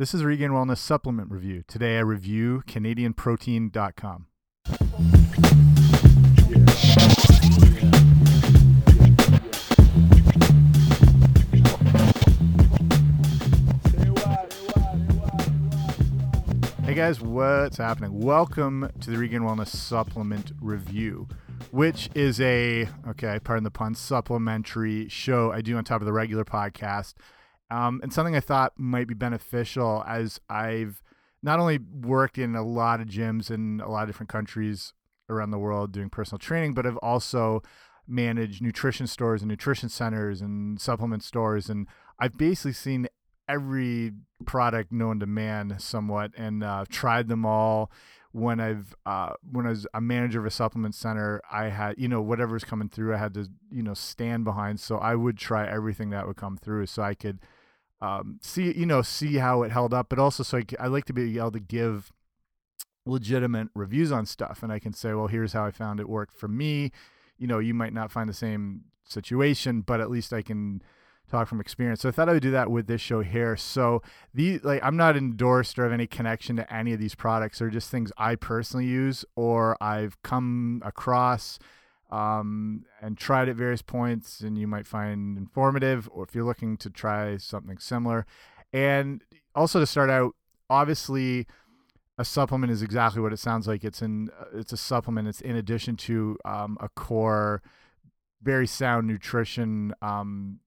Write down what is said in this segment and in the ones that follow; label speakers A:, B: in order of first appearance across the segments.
A: This is Regained Wellness Supplement Review. Today I review CanadianProtein.com. Hey guys, what's happening? Welcome to the Regained Wellness Supplement Review, which is a, okay, pardon the pun, supplementary show I do on top of the regular podcast. Um, and something I thought might be beneficial as I've not only worked in a lot of gyms in a lot of different countries around the world doing personal training, but I've also managed nutrition stores and nutrition centers and supplement stores. And I've basically seen every product known to man somewhat and uh, tried them all when I've uh, when I was a manager of a supplement center, I had you know whatever's coming through, I had to you know stand behind. So I would try everything that would come through, so I could um, see you know see how it held up, but also so I, I like to be able to give legitimate reviews on stuff, and I can say, well, here's how I found it worked for me. You know, you might not find the same situation, but at least I can talk from experience. So I thought I would do that with this show here. So the like I'm not endorsed or have any connection to any of these products. They're just things I personally use or I've come across um, and tried at various points and you might find informative or if you're looking to try something similar. And also to start out, obviously a supplement is exactly what it sounds like. It's in it's a supplement. It's in addition to um, a core very sound nutrition um,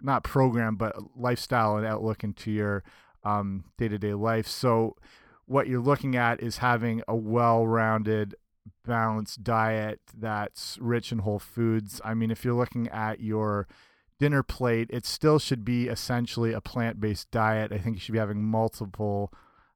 A: not program, but lifestyle and outlook into your um, day-to-day life. So what you're looking at is having a well-rounded, balanced diet that's rich in whole foods. I mean, if you're looking at your dinner plate, it still should be essentially a plant-based diet. I think you should be having multiple,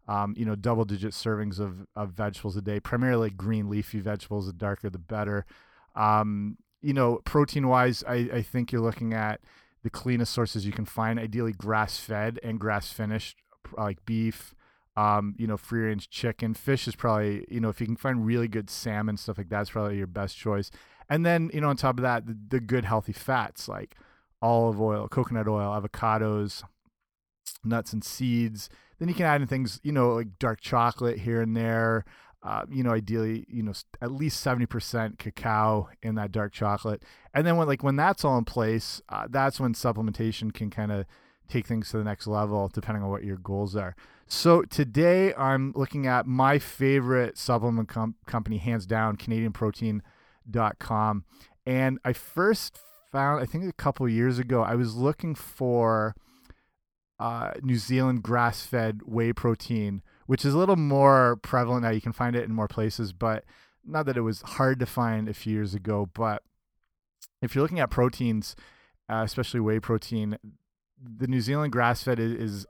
A: um, you know, double-digit servings of, of vegetables a day, primarily green leafy vegetables. The darker, the better. Um, you know, protein-wise, I, I think you're looking at – the cleanest sources you can find, ideally grass fed and grass finished, like beef, um, you know, free range chicken. Fish is probably, you know, if you can find really good salmon, stuff like that's probably your best choice. And then, you know, on top of that, the, the good healthy fats like olive oil, coconut oil, avocados, nuts and seeds. Then you can add in things, you know, like dark chocolate here and there, uh, you know, ideally, you know, at least 70% cacao in that dark chocolate. And then when like when that's all in place, uh, that's when supplementation can kind of take things to the next level depending on what your goals are. So today I'm looking at my favorite supplement com company hands down, canadianprotein.com. And I first found I think a couple years ago I was looking for uh, New Zealand grass-fed whey protein which is a little more prevalent now. You can find it in more places, but not that it was hard to find a few years ago. But if you're looking at proteins, uh, especially whey protein, the New Zealand grass fed is, is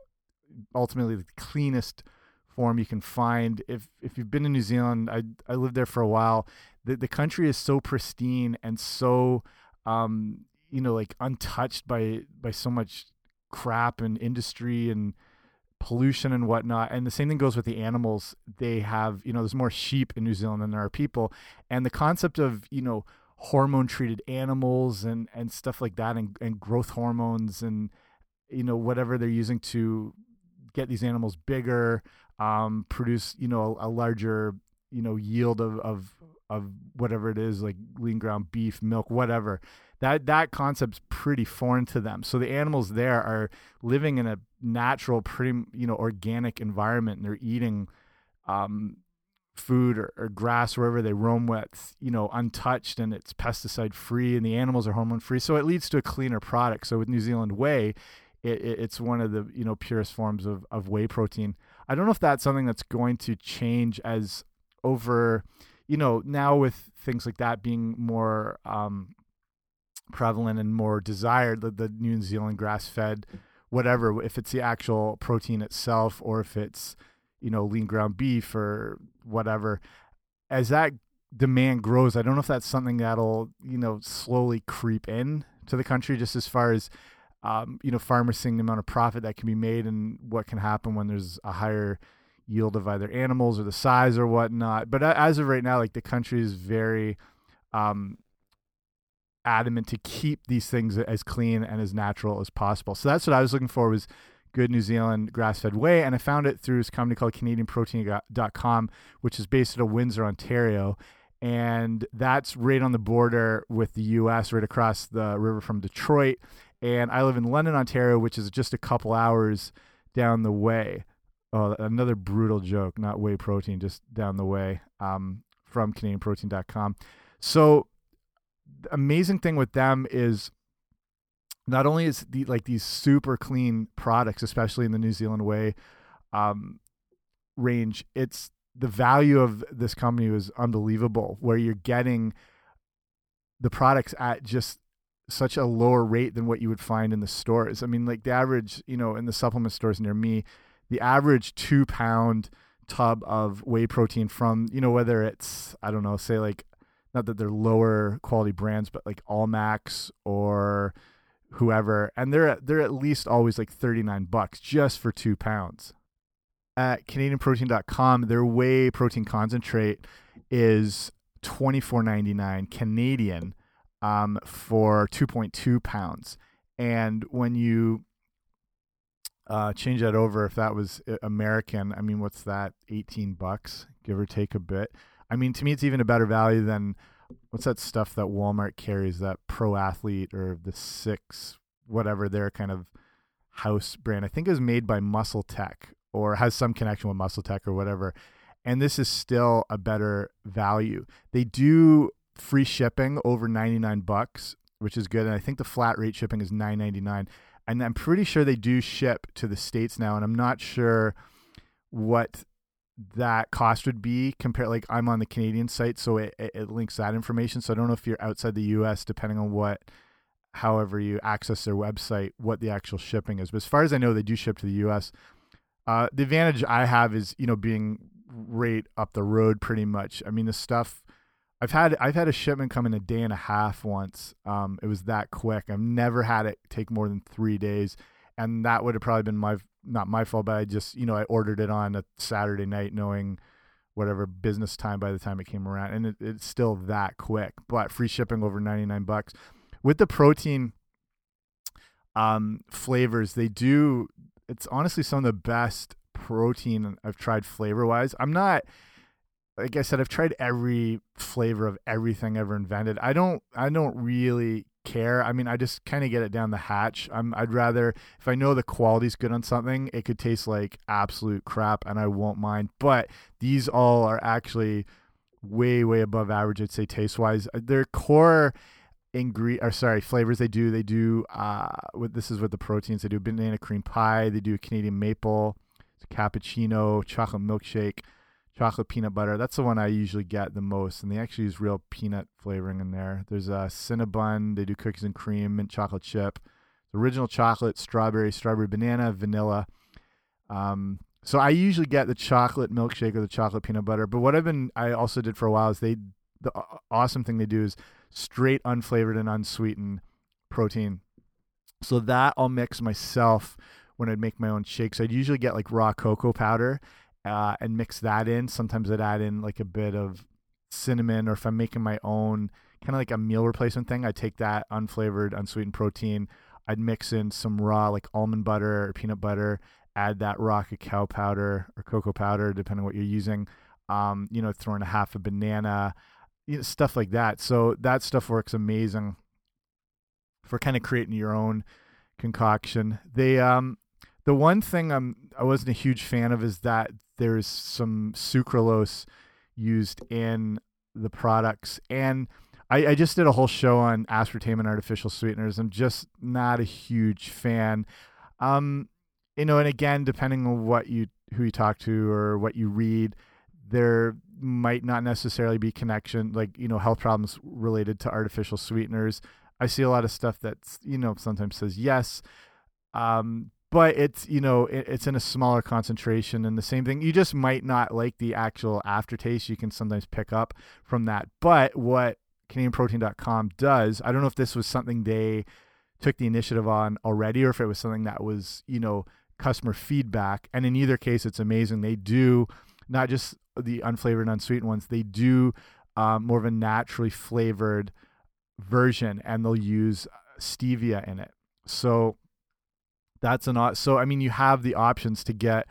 A: ultimately the cleanest form you can find. If if you've been to New Zealand, I I lived there for a while. The the country is so pristine and so um you know like untouched by by so much crap and industry and pollution and whatnot. And the same thing goes with the animals. They have, you know, there's more sheep in New Zealand than there are people. And the concept of, you know, hormone treated animals and, and stuff like that and, and growth hormones and, you know, whatever they're using to get these animals bigger, um, produce, you know, a, a larger, you know, yield of, of, of whatever it is, like lean ground beef, milk, whatever that that concept's pretty foreign to them. So the animals there are living in a natural, pretty you know organic environment, and they're eating um, food or, or, grass wherever they roam with, you know, untouched, and it's pesticide free, and the animals are hormone free. So it leads to a cleaner product. So with New Zealand whey, it, it, it's one of the you know purest forms of of whey protein. I don't know if that's something that's going to change as over, you know, now with things like that being more um, prevalent and more desired the, the New Zealand grass fed whatever if it's the actual protein itself or if it's you know lean ground beef or whatever as that demand grows i don't know if that's something that'll you know slowly creep in to the country just as far as um, you know farmers seeing the amount of profit that can be made and what can happen when there's a higher yield of either animals or the size or whatnot but as of right now like the country is very um, adamant to keep these things as clean and as natural as possible. So that's what I was looking for was good New Zealand grass fed whey. And I found it through this company called CanadianProtein.com, which is based out of Windsor, Ontario. And that's right on the border with the US, right across the river from Detroit. And I live in London, Ontario, which is just a couple hours down the way. Oh, another brutal joke, not whey protein, just down the way um, from CanadianProtein.com. So, the amazing thing with them is not only is the like these super clean products, especially in the New Zealand whey um, range, it's the value of this company was unbelievable. Where you're getting the products at just such a lower rate than what you would find in the stores. I mean, like the average, you know, in the supplement stores near me, the average two pound tub of whey protein from, you know, whether it's, I don't know, say like, not that they're lower quality brands, but like Allmax or whoever, and they're they're at least always like thirty nine bucks just for two pounds. At CanadianProtein.com, their whey protein concentrate is twenty four ninety nine Canadian um, for two point two pounds, and when you uh, change that over, if that was uh, American, I mean, what's that? Eighteen bucks, give or take a bit. I mean, to me, it's even a better value than what's that stuff that Walmart carries that pro athlete or the six whatever their kind of house brand I think is made by MuscleTech or has some connection with MuscleTech or whatever and this is still a better value they do free shipping over 99 bucks which is good and I think the flat rate shipping is 9.99 and I'm pretty sure they do ship to the states now and I'm not sure what that cost would be compared like I'm on the Canadian site so it, it links that information so I don't know if you're outside the US depending on what however you access their website what the actual shipping is but as far as I know they do ship to the US uh, the advantage I have is you know being right up the road pretty much. I mean the stuff I've had I've had a shipment come in a day and a half once um, it was that quick I've never had it take more than three days and that would have probably been my not my fault, but I just you know I ordered it on a Saturday night, knowing whatever business time by the time it came around, and it, it's still that quick. But free shipping over ninety nine bucks with the protein um, flavors. They do. It's honestly some of the best protein I've tried flavor wise. I'm not like I said, I've tried every flavor of everything ever invented. I don't I don't really care. I mean, I just kind of get it down the hatch. I'm I'd rather if I know the quality's good on something, it could taste like absolute crap and I won't mind. But these all are actually way way above average I'd say taste wise. Uh, their core ingredient or sorry, flavors they do, they do uh with this is with the proteins. They do banana cream pie, they do Canadian maple, cappuccino, chocolate milkshake chocolate peanut butter. That's the one I usually get the most, and they actually use real peanut flavoring in there. There's a Cinnabon. They do cookies and cream, mint chocolate chip, original chocolate, strawberry, strawberry banana, vanilla. Um, so I usually get the chocolate milkshake or the chocolate peanut butter. But what I've been, I also did for a while is they, the awesome thing they do is straight unflavored and unsweetened protein. So that I'll mix myself when I'd make my own shakes. I'd usually get like raw cocoa powder uh, and mix that in. Sometimes I'd add in like a bit of cinnamon, or if I'm making my own kind of like a meal replacement thing, I take that unflavored, unsweetened protein. I'd mix in some raw like almond butter or peanut butter, add that raw cacao powder or cocoa powder, depending on what you're using. Um, you know, throw in a half a banana, you know, stuff like that. So that stuff works amazing for kind of creating your own concoction. They um the one thing I'm I wasn't a huge fan of is that there's some sucralose used in the products and I, I just did a whole show on aspartame and artificial sweeteners. I'm just not a huge fan. Um, you know, and again, depending on what you who you talk to or what you read, there might not necessarily be connection like you know health problems related to artificial sweeteners. I see a lot of stuff that's you know sometimes says yes, um, but it's you know it, it's in a smaller concentration and the same thing you just might not like the actual aftertaste you can sometimes pick up from that. But what canadianprotein.com does i don't know if this was something they took the initiative on already or if it was something that was you know customer feedback. And in either case it's amazing. They do not just the unflavored and unsweetened ones they do um, more of a naturally flavored version and they'll use stevia in it. So That's an so I mean you have the options to get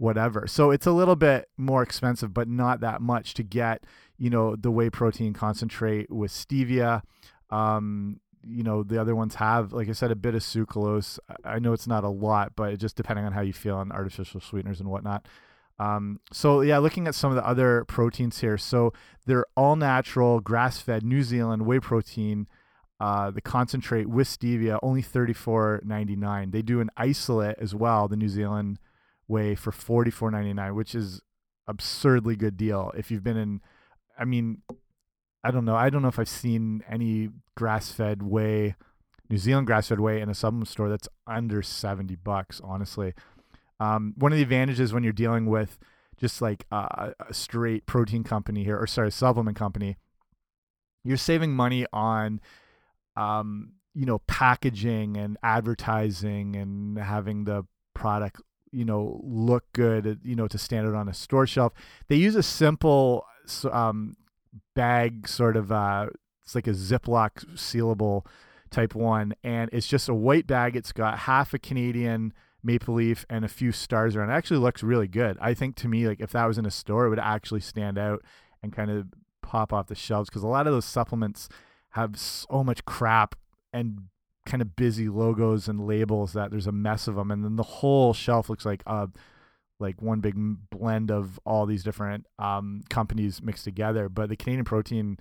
A: whatever. So it's a little bit more expensive, but not that much to get, you know, the whey protein concentrate with stevia. Um, you know, the other ones have, like I said, a bit of sucralose. I know it's not a lot, but just depending on how you feel on artificial sweeteners and whatnot. Um, so yeah, looking at some of the other proteins here. So they're all natural, grass fed, New Zealand whey protein. Uh, the concentrate with stevia only thirty four ninety nine. They do an isolate as well, the New Zealand whey for forty four ninety nine, which is absurdly good deal. If you've been in, I mean, I don't know. I don't know if I've seen any grass fed whey, New Zealand grass fed whey in a supplement store that's under seventy bucks. Honestly, um, one of the advantages when you're dealing with just like a, a straight protein company here, or sorry, supplement company, you're saving money on, um, you know, packaging and advertising and having the product, you know, look good, you know, to stand out on a store shelf. They use a simple um, bag, sort of, uh, it's like a Ziploc sealable type one, and it's just a white bag. It's got half a Canadian maple leaf and a few stars around. It actually looks really good. I think to me, like if that was in a store, it would actually stand out and kind of pop off the shelves because a lot of those supplements have so much crap and kind of busy logos and labels that there's a mess of them, and then the whole shelf looks like a like one big blend of all these different um, companies mixed together. But the Canadian Protein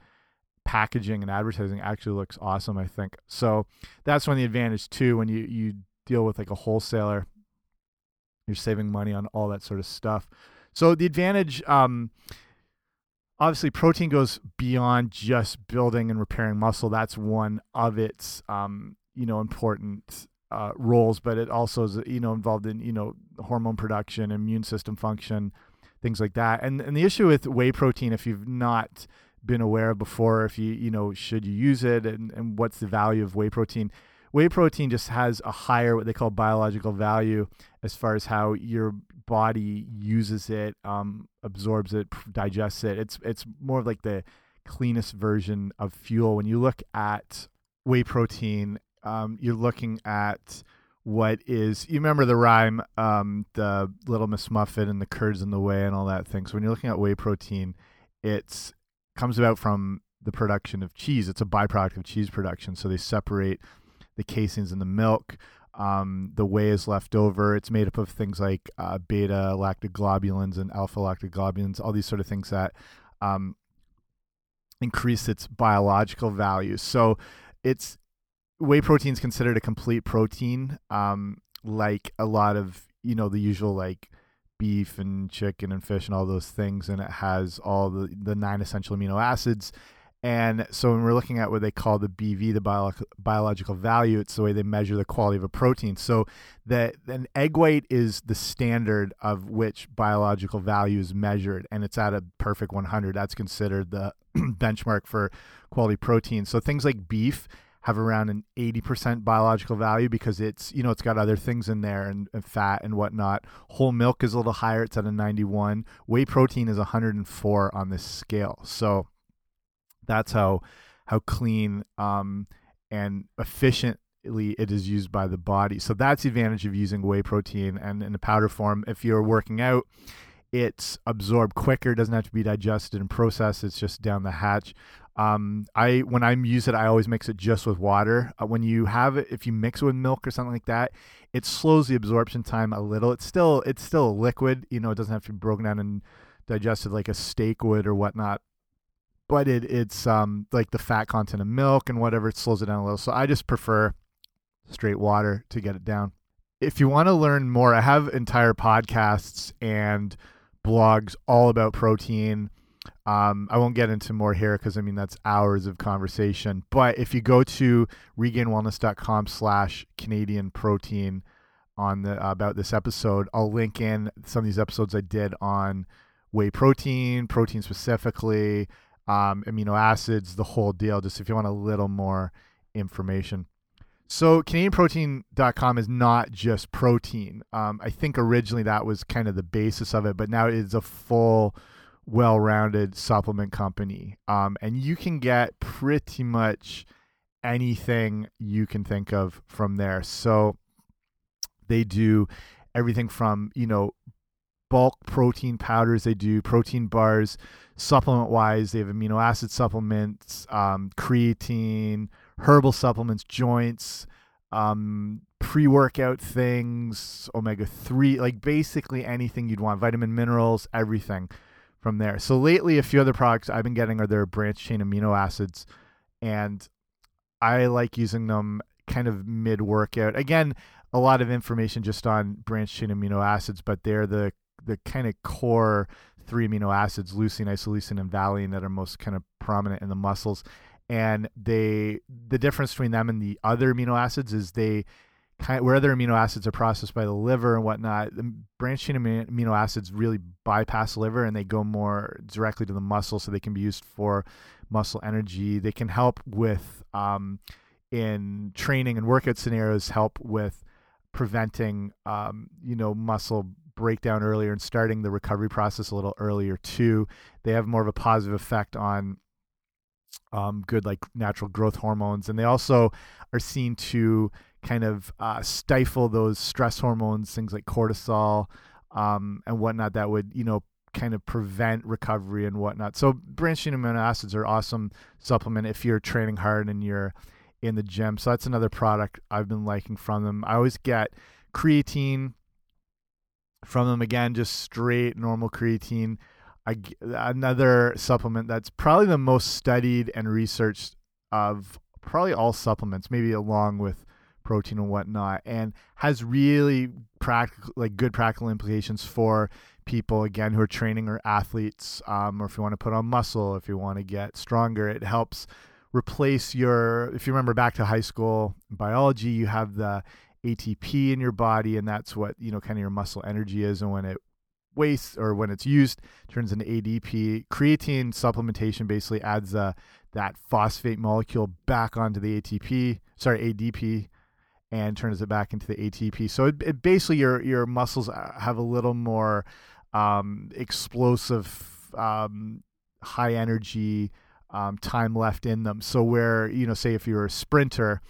A: packaging and advertising actually looks awesome. I think so. That's one of the advantage too when you you deal with like a wholesaler. You're saving money on all that sort of stuff. So the advantage, um, obviously, protein goes beyond just building and repairing muscle. That's one of its, um, you know, important uh, roles, but it also is, you know, involved in, you know, hormone production, immune system function, things like that. And and the issue with whey protein, if you've not been aware of before, if you, you know, should you use it, and and what's the value of whey protein? whey protein just has a higher what they call biological value as far as how your body uses it um, absorbs it digests it. It's it's more of like the cleanest version of fuel. When you look at whey protein um, you're looking at what is you remember the rhyme um, the little miss muffet and the curds in the whey and all that thing. So when you're looking at whey protein it's comes about from the production of cheese. It's a byproduct of cheese production. So they separate the caseins in the milk. Um, the whey is left over. It's made up of things like uh, beta lactoglobulins and alpha lactoglobulins, all these sort of things that um, increase its biological value. So it's whey protein is considered a complete protein, um, like a lot of you know the usual like beef and chicken and fish and all those things, and it has all the the nine essential amino acids and so when we're looking at what they call the BV, the bio biological value, it's the way they measure the quality of a protein. So that an egg white is the standard of which biological value is measured, and it's at a perfect 100. That's considered the benchmark for quality protein. So things like beef have around an 80% biological value because it's you know it's got other things in there and, and, fat and whatnot whole milk is a little higher it's at a 91 whey protein is 104 on this scale so that's how how clean um, and efficiently it is used by the body. So that's the advantage of using whey protein and in the powder form. If you're working out, it's absorbed quicker, doesn't have to be digested and processed. It's just down the hatch. Um, I when I use it, I always mix it just with water. Uh, when you have it, if you mix it with milk or something like that, it slows the absorption time a little. It's still it's still a liquid. You know, it doesn't have to be broken down and digested like a steak would or whatnot but it it's um like the fat content of milk and whatever it slows it down a little. So I just prefer straight water to get it down. If you want to learn more, I have entire podcasts and blogs all about protein. Um, I won't get into more here because I mean that's hours of conversation. But if you go to regainedwellness.com slash Canadian protein on the uh, about this episode, I'll link in some of these episodes I did on whey protein, protein specifically, um, amino acids, the whole deal, just if you want a little more information. So CanadianProtein.com is not just protein. Um, I think originally that was kind of the basis of it, but now it's a full, well-rounded supplement company, um, and you can get pretty much anything you can think of from there. So They do everything from, you know, bulk protein powders, they do protein bars, supplement wise, they have amino acid supplements, um, creatine, herbal supplements, joints, um, pre workout things, omega 3, like basically anything you'd want, vitamin, minerals, everything from there. So lately, a few other products I've been getting are their branched chain amino acids, and I like using them kind of mid workout. Again, a lot of information just on branched chain amino acids, but they're the the kind of core three amino acids, leucine, isoleucine, and valine, that are most kind of prominent in the muscles. And they the difference between them and the other amino acids is they kind where other amino acids are processed by the liver and whatnot, the branched chain amino acids really bypass the liver and they go more directly to the muscle, so they can be used for muscle energy. They can help with um, in training and workout scenarios, help with preventing um, you know muscle breakdown earlier and starting the recovery process a little earlier too. They have more of a positive effect on um, good like natural growth hormones, and they also are seen to kind of uh, stifle those stress hormones, things like cortisol um, and whatnot, that would you know kind of prevent recovery and whatnot. So branched chain amino acids are awesome supplement if you're training hard and you're in the gym. So that's another product I've been liking from them. I always get creatine from them again, just straight normal creatine. I, another supplement that's probably the most studied and researched of probably all supplements, maybe along with protein and whatnot, and has really practical, like good practical implications for people again who are training or athletes, um, or if you want to put on muscle, if you want to get stronger, it helps replace your. If you remember back to high school biology, you have the ATP in your body, and that's what you know, kind of your muscle energy is. And when it wastes or when it's used, turns into ADP. Creatine supplementation basically adds uh, that phosphate molecule back onto the ATP, sorry, ADP, and turns it back into the ATP. So it, it basically your your muscles uh, have a little more um, explosive, um, high energy um, time left in them. So where you know, say if you're a sprinter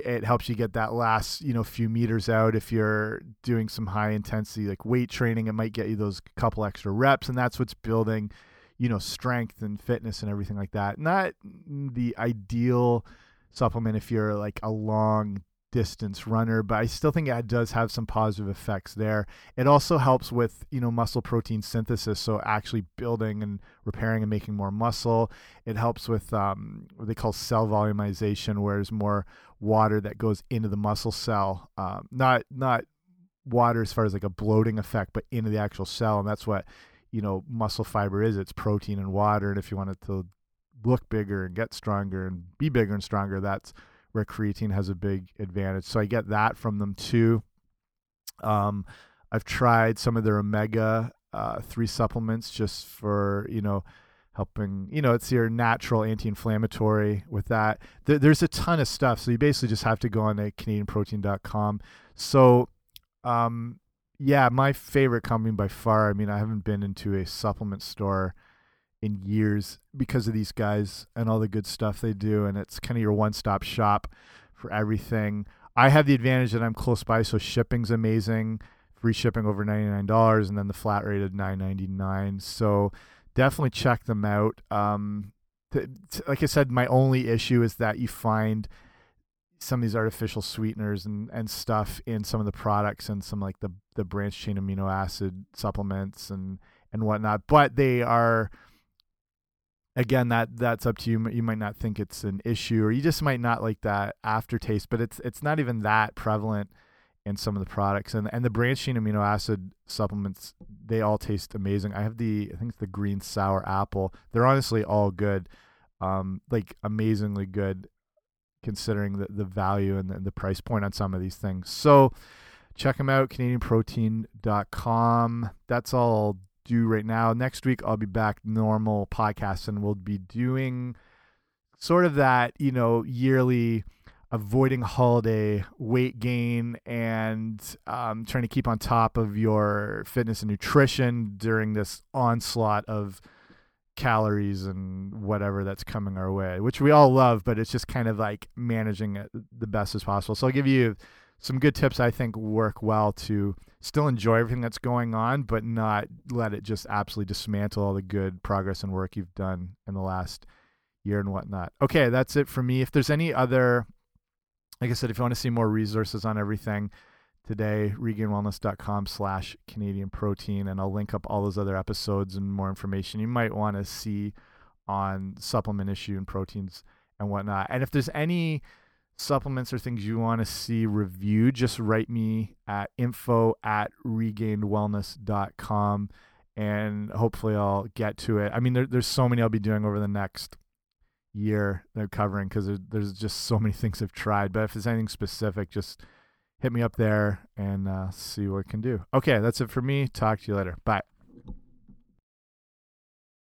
A: it helps you get that last you know few meters out if you're doing some high intensity like weight training it might get you those couple extra reps and that's what's building you know strength and fitness and everything like that not the ideal supplement if you're like a long distance runner, but I still think it does have some positive effects there. It also helps with, you know, muscle protein synthesis, so actually building and repairing and making more muscle. It helps with um, what they call cell volumization, where there's more water that goes into the muscle cell. Um, not not water as far as like a bloating effect, but into the actual cell, and that's what you know muscle fiber is. It's protein and water, and if you want it to look bigger and get stronger and be bigger and stronger, that's where creatine has a big advantage. So I get that from them too. Um, I've tried some of their omega uh, three supplements just for you know helping you know it's your natural anti-inflammatory with that Th there's a ton of stuff so you basically just have to go on to canadianprotein.com so um yeah my favorite company by far i mean i haven't been into a supplement store in years because of these guys and all the good stuff they do. And it's kind of your one stop shop for everything. I have the advantage that I'm close by, so shipping's amazing. Free shipping over $99 and then the flat rate of $9.99. So definitely check them out. Um, like I said, my only issue is that you find some of these artificial sweeteners and, and stuff in some of the products and some like the the branched chain amino acid supplements and and whatnot. But they are again that that's up to you you might not think it's an issue or you just might not like that aftertaste but it's it's not even that prevalent in some of the products and and the branched chain amino acid supplements they all taste amazing. I have the i think it's the green sour apple. They're honestly all good um like amazingly good considering the, the value and the, the price point on some of these things. So check them out canadianprotein.com that's all I'll do right now. Next week I'll be back normal podcast and we'll be doing sort of that, you know, yearly avoiding holiday weight gain and um, trying to keep on top of your fitness and nutrition during this onslaught of calories and whatever that's coming our way, which we all love, but it's just kind of like managing it the best as possible. So I'll give you some good tips I think work well to still enjoy everything that's going on, but not let it just absolutely dismantle all the good progress and work you've done in the last year and whatnot. Okay, that's it for me. If there's any other, like I said, if you want to see more resources on everything today, regainedwellness.com slash Canadian protein, and I'll link up all those other episodes and more information you might want to see on supplement issue and proteins and whatnot. And if there's any supplements or things you want to see reviewed, just write me at info at regainedwellness.com and hopefully I'll get to it. I mean, there, there's so many I'll be doing over the next year they're covering because there, there's just so many things I've tried. But if there's anything specific, just hit me up there and uh, see what I can do. Okay, that's it for me. Talk to you later. Bye.